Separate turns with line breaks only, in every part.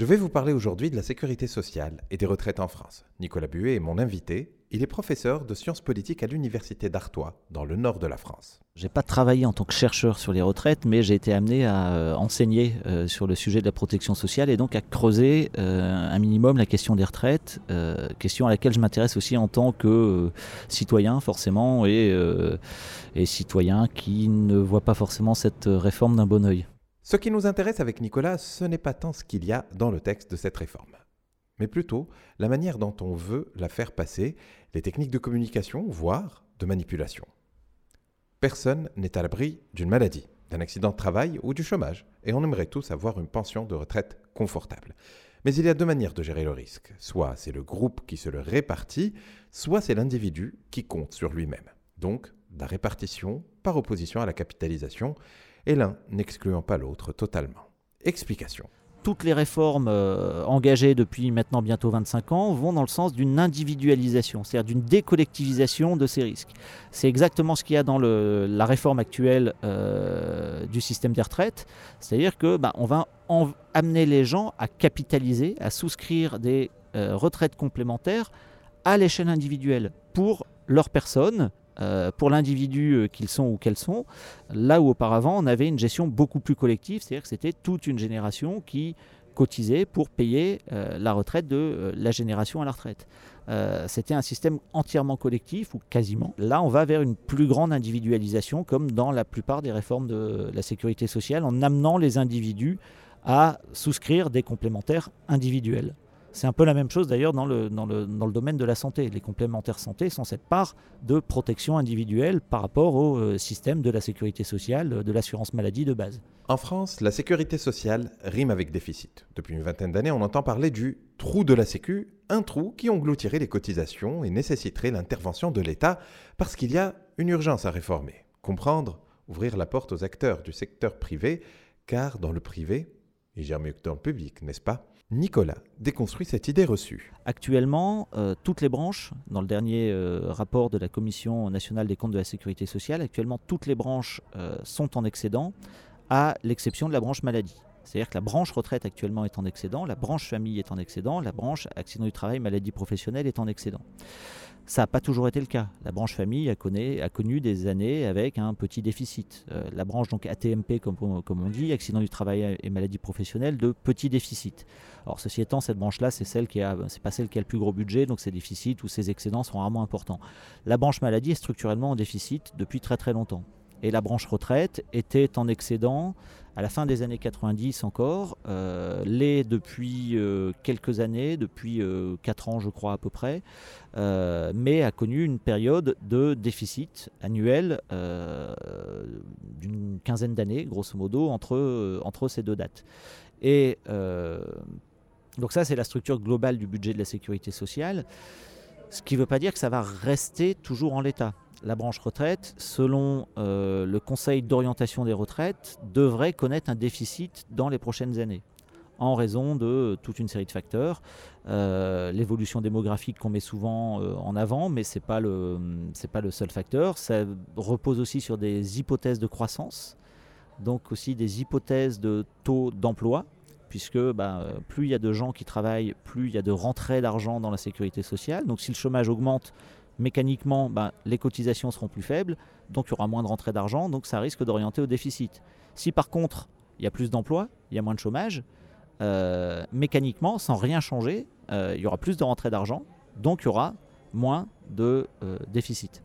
Je vais vous parler aujourd'hui de la sécurité sociale et des retraites en France. Nicolas Buet est mon invité. Il est professeur de sciences politiques à l'université d'Artois, dans le nord de la France.
J'ai pas travaillé en tant que chercheur sur les retraites, mais j'ai été amené à euh, enseigner euh, sur le sujet de la protection sociale et donc à creuser euh, un minimum la question des retraites, question à laquelle je m'intéresse aussi en tant que citoyen forcément et, et citoyen qui ne voit pas forcément cette réforme d'un bon oeil.
Ce qui nous intéresse avec Nicolas, ce n'est pas tant ce qu'il y a dans le texte de cette réforme, mais plutôt la manière dont on veut la faire passer, les techniques de communication, voire de manipulation. Personne n'est à l'abri d'une maladie, d'un accident de travail ou du chômage, et on aimerait tous avoir une pension de retraite confortable. Mais il y a deux manières de gérer le risque. Soit c'est le groupe qui se le répartit, soit c'est l'individu qui compte sur lui-même. Donc, la répartition par opposition à la capitalisation, et l'un n'excluant pas l'autre totalement. Explication.
Toutes les réformes euh, engagées depuis maintenant bientôt 25 ans vont dans le sens d'une individualisation, c'est-à-dire d'une décollectivisation de ces risques. C'est exactement ce qu'il y a dans la réforme actuelle euh, du système des retraites, c'est-à-dire que bah, on va amener les gens à capitaliser, à souscrire des euh, retraites complémentaires à l'échelle individuelle pour leur personne euh, pour l'individu euh, qu'ils sont ou qu'elles sont, là où auparavant on avait une gestion beaucoup plus collective, c'est-à-dire que c'était toute une génération qui cotisait pour payer euh, la retraite de la génération à la retraite. c'était un système entièrement collectif ou quasiment. Là, on va vers une plus grande individualisation, comme dans la plupart des réformes de la sécurité sociale, en amenant les individus à souscrire des complémentaires individuels. C'est un peu la même chose d'ailleurs dans le, domaine de la santé. Les complémentaires santé sont cette part de protection individuelle par rapport au euh, système de la sécurité sociale, euh, de l'assurance maladie de base.
En France, la sécurité sociale rime avec déficit. Depuis une vingtaine d'années, on entend parler du trou de la Sécu, un trou qui engloutirait les cotisations et nécessiterait l'intervention de l'État parce qu'il y a une urgence à réformer. Comprendre, ouvrir la porte aux acteurs du secteur privé, car dans le privé, il gère mieux que dans le public, n'est-ce pas? Nicolas déconstruit cette idée reçue.
Actuellement, euh, toutes les branches, dans le dernier euh, rapport de la Commission nationale des comptes de la sécurité sociale, actuellement toutes les branches euh, sont en excédent, à l'exception de la branche maladie. C'est-à-dire que la branche retraite actuellement est en excédent, la branche famille est en excédent, la branche accident du travail, maladie professionnelle est en excédent. Ça n'a pas toujours été le cas. La branche famille a, connu, des années avec un petit déficit. Euh, la branche donc ATMP, comme, on dit, accident du travail et maladie professionnelle, de petit déficit. Alors ceci étant, cette branche-là, c'est celle qui a, pas celle qui a le plus gros budget, donc ses déficits ou ses excédents sont rarement importants. La branche maladie est structurellement en déficit depuis très très longtemps et la branche retraite était en excédent à la fin des années 90 encore, euh, l'est depuis euh, quelques années, depuis euh, 4 ans je crois à peu près, euh, mais a connu une période de déficit annuel d'une quinzaine d'années, grosso modo, entre, entre ces deux dates. Et donc ça c'est la structure globale du budget de la sécurité sociale, ce qui ne veut pas dire que ça va rester toujours en l'état la branche retraite, selon euh, le Conseil d'orientation des retraites, devrait connaître un déficit dans les prochaines années en raison de toute une série de facteurs. Euh, l'évolution démographique qu'on met souvent euh, en avant, mais ce n'est pas, le, seul facteur. Ça repose aussi sur des hypothèses de croissance, donc aussi des hypothèses de taux d'emploi, puisque bah, plus il y a de gens qui travaillent, plus il y a de rentrées d'argent dans la sécurité sociale. Donc si le chômage augmente, mécaniquement, ben, les cotisations seront plus faibles, donc il y aura moins de rentrée d'argent, donc ça risque d'orienter au déficit. Si par contre, il y a plus d'emplois, il y a moins de chômage, euh, mécaniquement, sans rien changer, euh, il y aura plus de rentrée d'argent, donc il y aura moins de euh, déficit.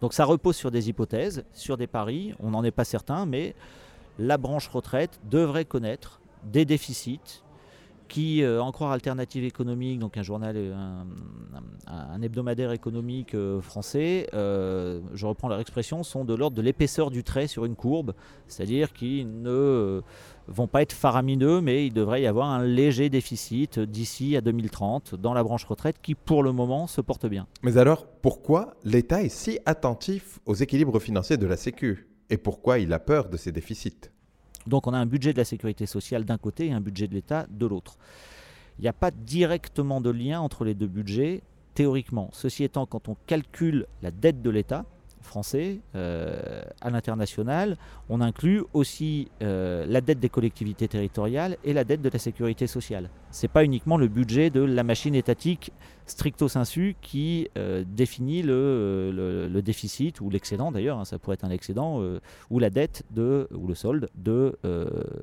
Donc ça repose sur des hypothèses, sur des paris, on n'en est pas certain, mais la branche retraite devrait connaître des déficits qui, euh, en croire Alternative économique, donc un journal, euh, un, hebdomadaire économique euh, français, je reprends leur expression, sont de l'ordre de l'épaisseur du trait sur une courbe, c'est-à-dire qu'ils ne vont pas être faramineux, mais il devrait y avoir un léger déficit d'ici à 2030 dans la branche retraite qui, pour le moment, se porte bien.
Mais alors, pourquoi l'État est si attentif aux équilibres financiers de la Sécu? Et pourquoi il a peur de ces déficits?
Donc on a un budget de la sécurité sociale d'un côté et un budget de l'État de l'autre. Il n'y a pas directement de lien entre les deux budgets, théoriquement. Ceci étant, quand on calcule la dette de l'État, français euh, à l'international, on inclut aussi euh, la dette des collectivités territoriales et la dette de la sécurité sociale. Ce n'est pas uniquement le budget de la machine étatique stricto sensu qui euh, définit le, déficit ou l'excédent d'ailleurs, hein, ça pourrait être un excédent, ou la dette de, ou le solde de,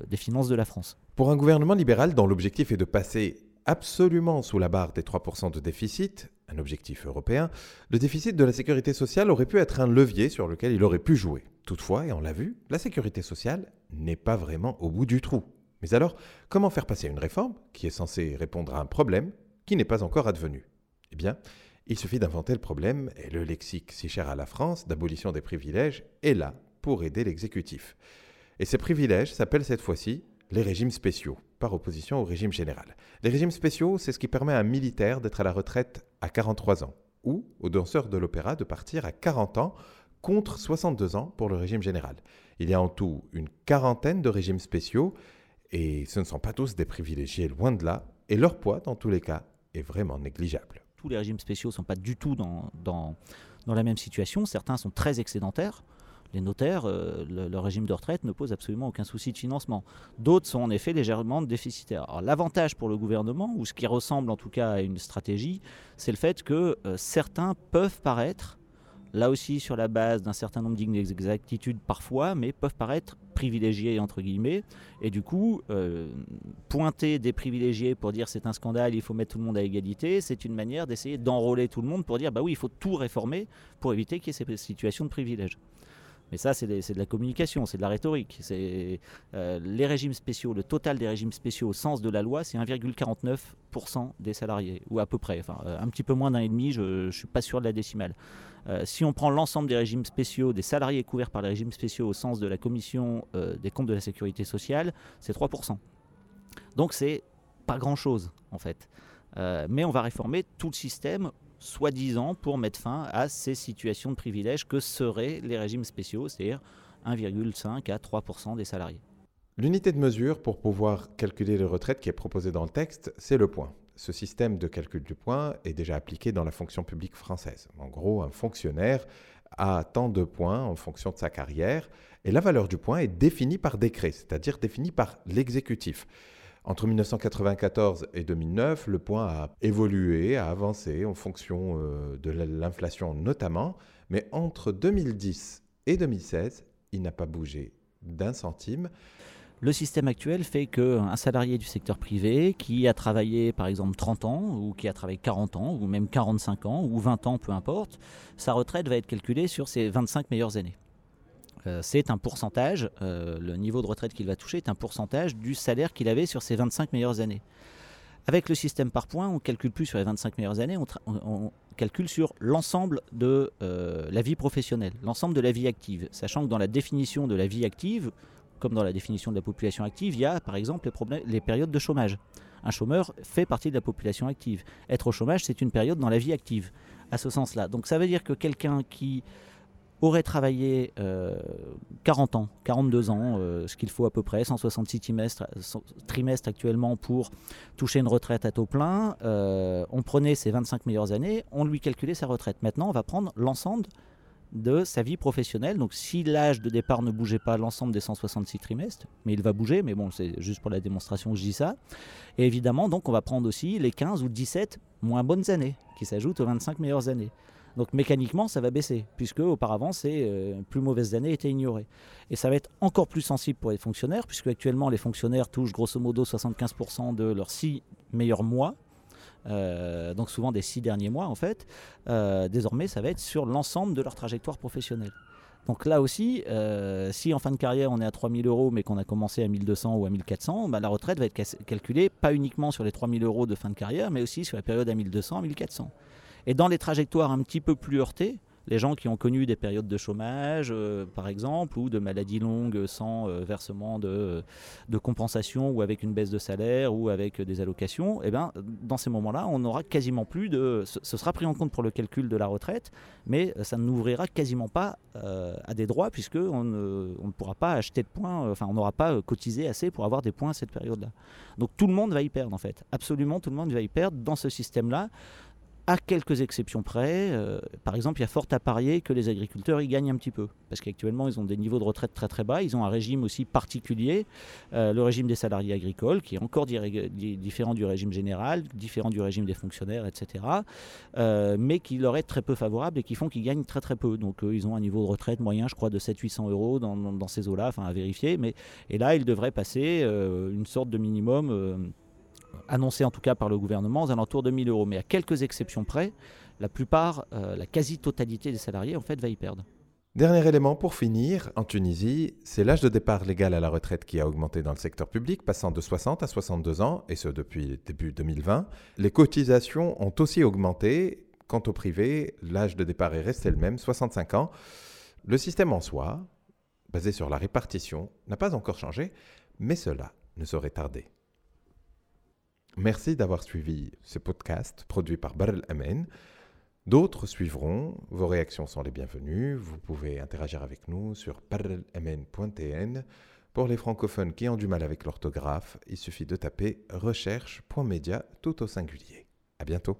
des finances de la France.
Pour un gouvernement libéral dont l'objectif est de passer absolument sous la barre des 3% de déficit, un objectif européen, le déficit de la sécurité sociale aurait pu être un levier sur lequel il aurait pu jouer. Toutefois, et on l'a vu, la sécurité sociale n'est pas vraiment au bout du trou. Mais alors, comment faire passer une réforme qui est censée répondre à un problème qui n'est pas encore advenu? Eh bien, il suffit d'inventer le problème et le lexique si cher à la France d'abolition des privilèges est là pour aider l'exécutif. Et ces privilèges s'appellent cette fois-ci les régimes spéciaux, par opposition au régime général. Les régimes spéciaux, c'est ce qui permet à un militaire d'être à la retraite à 43 ans, ou aux danseurs de l'opéra de partir à 40 ans, contre 62 ans pour le régime général. Il y a en tout une quarantaine de régimes spéciaux, et ce ne sont pas tous des privilégiés, loin de là, et leur poids, dans tous les cas, est vraiment négligeable.
Tous les régimes spéciaux ne sont pas du tout dans, dans, dans la même situation. Certains sont très excédentaires les notaires, euh, le, régime de retraite ne pose absolument aucun souci de financement. D'autres sont en effet légèrement déficitaires. l'avantage pour le gouvernement, ou ce qui ressemble en tout cas à une stratégie, c'est le fait que euh, certains peuvent paraître, là aussi sur la base d'un certain nombre d'inexactitudes parfois, mais peuvent paraître privilégiés entre guillemets, et du coup euh, pointer des privilégiés pour dire c'est un scandale, il faut mettre tout le monde à égalité, c'est une manière d'essayer d'enrôler tout le monde pour dire bah oui il faut tout réformer pour éviter qu'il y ait ces situations de privilèges. Mais ça, c'est de la communication, c'est de la rhétorique. Euh, les régimes spéciaux, le total des régimes spéciaux au sens de la loi, c'est 1,49% des salariés, ou à peu près. Euh, un petit peu moins d'un et demi, je ne suis pas sûr de la décimale. Euh, si on prend l'ensemble des régimes spéciaux, des salariés couverts par les régimes spéciaux au sens de la commission des comptes de la sécurité sociale, c'est 3%. Donc c'est pas grand-chose, en fait. mais on va réformer tout le système soi-disant pour mettre fin à ces situations de privilège que seraient les régimes spéciaux, c'est-à-dire 1,5 à 3 des salariés.
L'unité de mesure pour pouvoir calculer les retraites qui est proposée dans le texte, c'est le point. Ce système de calcul du point est déjà appliqué dans la fonction publique française. En gros, un fonctionnaire a tant de points en fonction de sa carrière, et la valeur du point est définie par décret, c'est-à-dire définie par l'exécutif. Entre 1994 et 2009, le point a évolué, a avancé en fonction euh, de l'inflation notamment, mais entre 2010 et 2016, il n'a pas bougé d'un centime.
Le système actuel fait qu'un salarié du secteur privé qui a travaillé par exemple 30 ans, ou qui a travaillé 40 ans, ou même 45 ans, ou 20 ans, peu importe, sa retraite va être calculée sur ses 25 meilleures années. Euh, c'est un pourcentage, euh, le niveau de retraite qu'il va toucher est un pourcentage du salaire qu'il avait sur ses 25 meilleures années. Avec le système par points, on ne calcule plus sur les 25 meilleures années, on, calcule sur l'ensemble de euh, la vie professionnelle, l'ensemble de la vie active, sachant que dans la définition de la vie active, comme dans la définition de la population active, il y a par exemple les, les périodes de chômage. Un chômeur fait partie de la population active. Être au chômage, c'est une période dans la vie active, à ce sens-là. Donc ça veut dire que quelqu'un qui aurait travaillé 40 euh, ans, 42 ans, euh, ce qu'il faut à peu près, 166 trimestres, actuellement pour toucher une retraite à taux plein. Euh, on prenait ses 25 meilleures années, on lui calculait sa retraite. Maintenant, on va prendre l'ensemble de sa vie professionnelle. Donc si l'âge de départ ne bougeait pas l'ensemble des 166 trimestres, mais il va bouger, mais bon, c'est juste pour la démonstration que je dis ça. Et évidemment, donc on va prendre aussi les 15 ou 17 moins bonnes années qui s'ajoutent aux 25 meilleures années. Donc mécaniquement, ça va baisser, puisque auparavant, ces euh, plus mauvaises années étaient ignorées. Et ça va être encore plus sensible pour les fonctionnaires, puisque actuellement, les fonctionnaires touchent grosso modo 75% de leurs six meilleurs mois. Euh, donc souvent des six derniers mois en fait, euh, désormais ça va être sur l'ensemble de leur trajectoire professionnelle. Donc là aussi, si en fin de carrière on est à 3000 euros mais qu'on a commencé à 1200 ou à 1400, bah, la retraite va être calculée pas uniquement sur les 3000 euros de fin de carrière, mais aussi sur la période à 1200 à 1400. Et dans les trajectoires un petit peu plus heurtées, les gens qui ont connu des périodes de chômage, euh, par exemple, ou de maladies longues sans euh, versement de, de, compensation, ou avec une baisse de salaire, ou avec des allocations, eh ben, dans ces moments-là, on n'aura quasiment plus de... Ce sera pris en compte pour le calcul de la retraite, mais ça n'ouvrira quasiment pas à des droits, puisqu'on ne, on ne pourra pas acheter de points, enfin, on n'aura pas cotisé assez pour avoir des points à cette période-là. Donc tout le monde va y perdre, en fait. Absolument tout le monde va y perdre dans ce système-là à quelques exceptions près. Euh, par exemple, il y a fort à parier que les agriculteurs y gagnent un petit peu, parce qu'actuellement, ils ont des niveaux de retraite très très bas, ils ont un régime aussi particulier, euh, le régime des salariés agricoles, qui est encore différent du régime général, différent du régime des fonctionnaires, etc., euh, mais qui leur est très peu favorable et qui font qu'ils gagnent très très peu. Donc, ils ont un niveau de retraite moyen, je crois, de 700-800 euros dans, dans ces eaux-là, enfin à vérifier, mais et là, ils devraient passer une sorte de minimum annoncé en tout cas par le gouvernement, aux alentours de 1000 euros. Mais à quelques exceptions près, la plupart, euh, la quasi-totalité des salariés en fait va y perdre.
Dernier élément pour finir, en Tunisie, c'est l'âge de départ légal à la retraite qui a augmenté dans le secteur public, passant de 60 à 62 ans, et ce depuis début 2020. Les cotisations ont aussi augmenté. Quant au privé, l'âge de départ est resté le même, 65 ans. Le système en soi, basé sur la répartition, n'a pas encore changé, mais cela ne saurait tarder. Merci d'avoir suivi ce podcast produit par Barrel Amen. D'autres suivront. Vos réactions sont les bienvenues. Vous pouvez interagir avec nous sur parallelamen.tn. Pour les francophones qui ont du mal avec l'orthographe, il suffit de taper recherche.media tout au singulier. À bientôt.